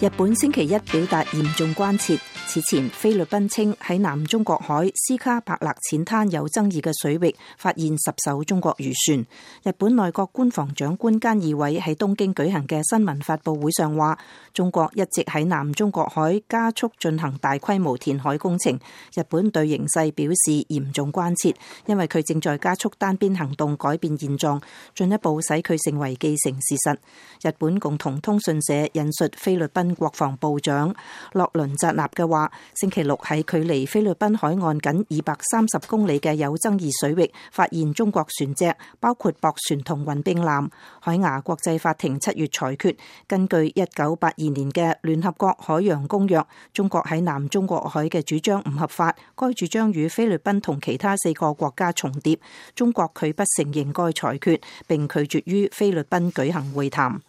日本星期一表达严重关切。此前菲律宾称喺南中国海斯卡伯勒浅滩有争议嘅水域发现十艘中国渔船。日本内阁官房长官菅义伟喺东京举行嘅新闻发布会上话：中国一直喺南中国海加速进行大规模填海工程。日本对形势表示严重关切，因为佢正在加速单边行动改变现状，进一步使佢成为既成事实。日本共同通讯社引述菲律宾。国防部长洛伦扎纳嘅话：星期六喺距离菲律宾海岸仅二百三十公里嘅有争议水域发现中国船只，包括驳船同运兵舰。海牙国际法庭七月裁决，根据一九八二年嘅联合国海洋公约，中国喺南中国海嘅主张唔合法，该主张与菲律宾同其他四个国家重叠。中国拒不承认该裁决，并拒绝于菲律宾举行会谈。